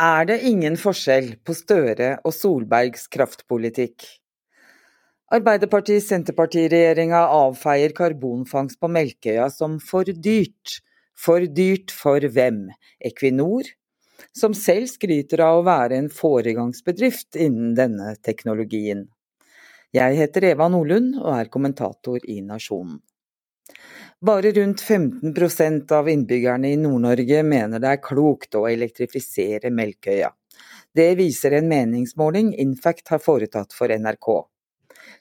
er det ingen forskjell på Støre og Solbergs kraftpolitikk. Arbeiderparti-Senterparti-regjeringa avfeier karbonfangst på Melkøya som for dyrt. For dyrt for hvem? Equinor, som selv skryter av å være en foregangsbedrift innen denne teknologien. Jeg heter Eva Nordlund og er kommentator i Nasjonen. Bare rundt 15% av innbyggerne i Nord-Norge mener det er klokt å elektrifisere Melkøya. Det viser en meningsmåling Infact har foretatt for NRK.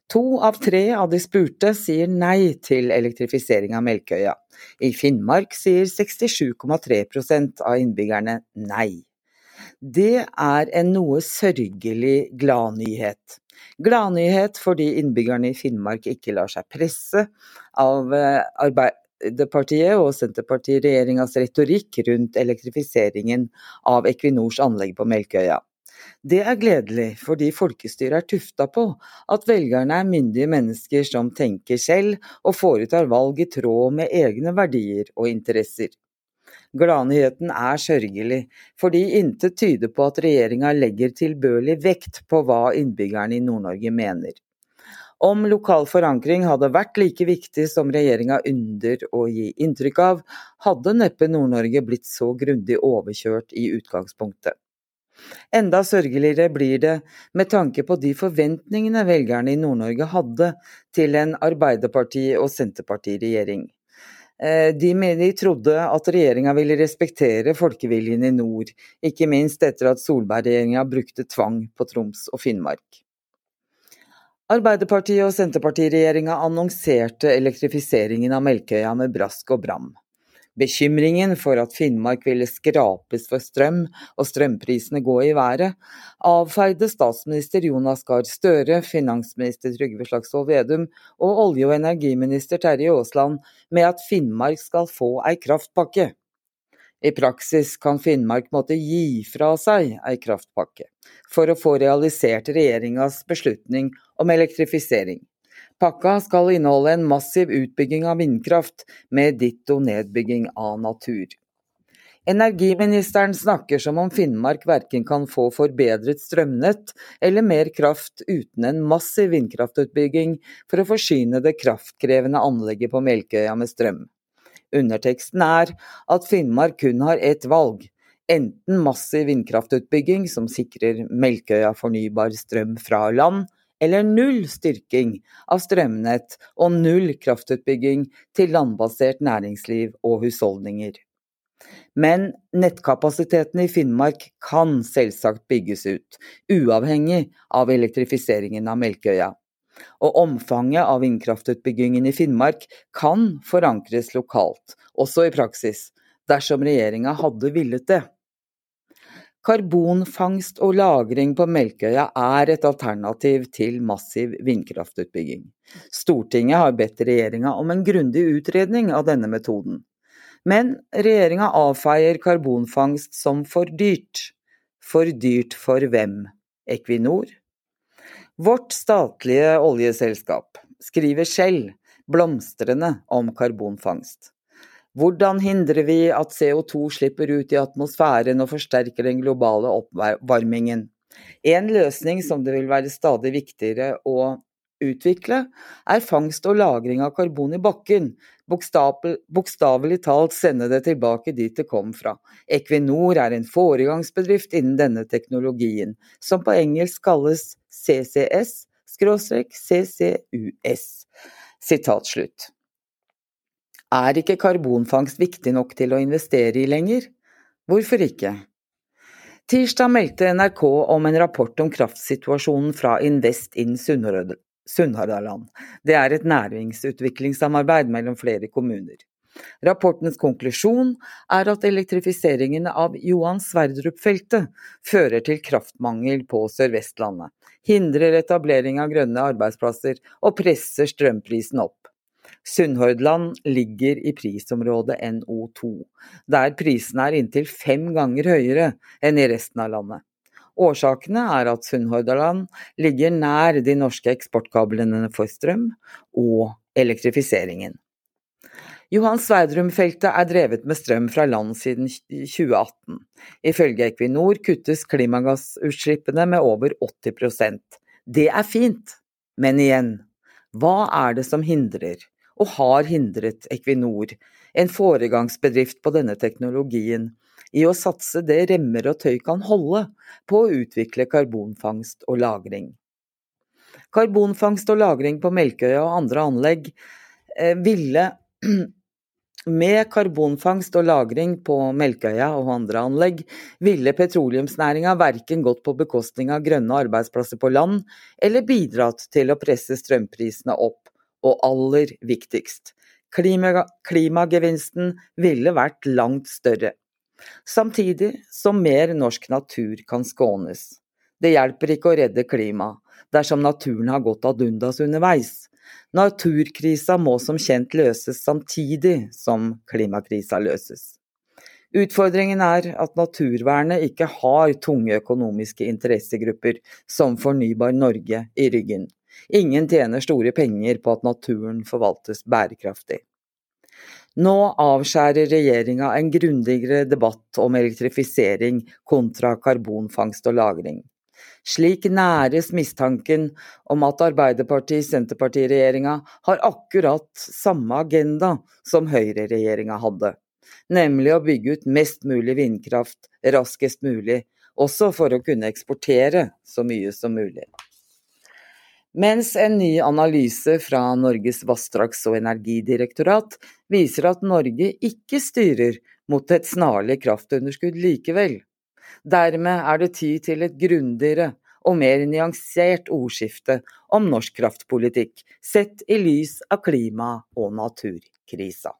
To av tre av de spurte sier nei til elektrifisering av Melkøya. I Finnmark sier 67,3% av innbyggerne nei. Det er en noe sørgelig gladnyhet. Gladnyhet fordi innbyggerne i Finnmark ikke lar seg presse av eh, Arbeiderpartiet og Senterparti-regjeringas retorikk rundt elektrifiseringen av Equinors anlegg på Melkøya. Det er gledelig, fordi folkestyret er tufta på at velgerne er myndige mennesker som tenker selv og foretar valg i tråd med egne verdier og interesser. Gladnyheten er sørgelig, fordi intet tyder på at regjeringa legger tilbørlig vekt på hva innbyggerne i Nord-Norge mener. Om lokal forankring hadde vært like viktig som regjeringa ynder å gi inntrykk av, hadde neppe Nord-Norge blitt så grundig overkjørt i utgangspunktet. Enda sørgeligere blir det med tanke på de forventningene velgerne i Nord-Norge hadde til en Arbeiderparti- og Senterparti-regjering. Eh, de, de trodde at regjeringa ville respektere folkeviljen i nord, ikke minst etter at Solberg-regjeringa brukte tvang på Troms og Finnmark. Arbeiderpartiet og Senterpartiregjeringa annonserte elektrifiseringen av Melkøya med brask og bram. Bekymringen for at Finnmark ville skrapes for strøm og strømprisene gå i været, avfeide statsminister Jonas Gahr Støre, finansminister Trygve Slagsvold Vedum og olje- og energiminister Terje Aasland med at Finnmark skal få ei kraftpakke. I praksis kan Finnmark måtte gi fra seg ei kraftpakke, for å få realisert regjeringas beslutning om elektrifisering. Pakka skal inneholde en massiv utbygging av vindkraft, med ditto nedbygging av natur. Energiministeren snakker som om Finnmark verken kan få forbedret strømnett eller mer kraft uten en massiv vindkraftutbygging for å forsyne det kraftkrevende anlegget på Melkøya med strøm. Underteksten er at Finnmark kun har ett valg, enten massiv vindkraftutbygging som sikrer Melkøya fornybar strøm fra land, eller null styrking av strømnett og null kraftutbygging til landbasert næringsliv og husholdninger. Men nettkapasiteten i Finnmark kan selvsagt bygges ut, uavhengig av elektrifiseringen av Melkøya. Og omfanget av vindkraftutbyggingen i Finnmark kan forankres lokalt, også i praksis, dersom regjeringa hadde villet det. Karbonfangst og -lagring på Melkøya er et alternativ til massiv vindkraftutbygging. Stortinget har bedt regjeringa om en grundig utredning av denne metoden. Men regjeringa avfeier karbonfangst som for dyrt. For dyrt for hvem? Equinor? Vårt statlige oljeselskap skriver selv blomstrende om karbonfangst. Hvordan hindrer vi at CO2 slipper ut i atmosfæren og forsterker den globale oppvarmingen? En løsning som det vil være stadig viktigere å utvikle, er fangst og lagring av karbon i bakken. Bokstavelig talt sende det tilbake dit det kom fra. Equinor er en foregangsbedrift innen denne teknologien, som på engelsk kalles CCS-CCUS. Sitat slutt. Er ikke karbonfangst viktig nok til å investere i lenger? Hvorfor ikke? Tirsdag meldte NRK om en rapport om kraftsituasjonen fra Invest in Sunnhordland. Det er et næringsutviklingssamarbeid mellom flere kommuner. Rapportens konklusjon er at elektrifiseringen av Johan Sverdrup-feltet fører til kraftmangel på Sør-Vestlandet, hindrer etablering av grønne arbeidsplasser og presser strømprisen opp. Sunnhordland ligger i prisområdet NO2, der prisene er inntil fem ganger høyere enn i resten av landet. Årsakene er at Sunnhordland ligger nær de norske eksportkablene for strøm og elektrifiseringen. Johan Sverdrup-feltet er drevet med strøm fra land siden 2018. Ifølge Equinor kuttes klimagassutslippene med over 80% Det er fint, men igjen, hva er det som hindrer, og har hindret Equinor, en foregangsbedrift på denne teknologien, i å satse det remmer og tøy kan holde på å utvikle karbonfangst og -lagring? Karbonfangst og -lagring på Melkøya og andre anlegg eh, ville Med karbonfangst og -lagring på Melkøya og andre anlegg, ville petroleumsnæringa verken gått på bekostning av grønne arbeidsplasser på land, eller bidratt til å presse strømprisene opp, og aller viktigst, klima, klimagevinsten ville vært langt større. Samtidig som mer norsk natur kan skånes. Det hjelper ikke å redde klimaet dersom naturen har gått ad undas underveis. Naturkrisa må som kjent løses samtidig som klimakrisa løses. Utfordringen er at naturvernet ikke har tunge økonomiske interessegrupper som Fornybar Norge i ryggen. Ingen tjener store penger på at naturen forvaltes bærekraftig. Nå avskjærer regjeringa en grundigere debatt om elektrifisering kontra karbonfangst og -lagring. Slik næres mistanken om at Arbeiderparti-Senterparti-regjeringa har akkurat samme agenda som høyreregjeringa hadde, nemlig å bygge ut mest mulig vindkraft raskest mulig, også for å kunne eksportere så mye som mulig. Mens en ny analyse fra Norges vassdrags- og energidirektorat viser at Norge ikke styrer mot et snarlig kraftunderskudd likevel. Dermed er det tid til et grundigere og mer nyansert ordskifte om norsk kraftpolitikk, sett i lys av klima- og naturkrisa.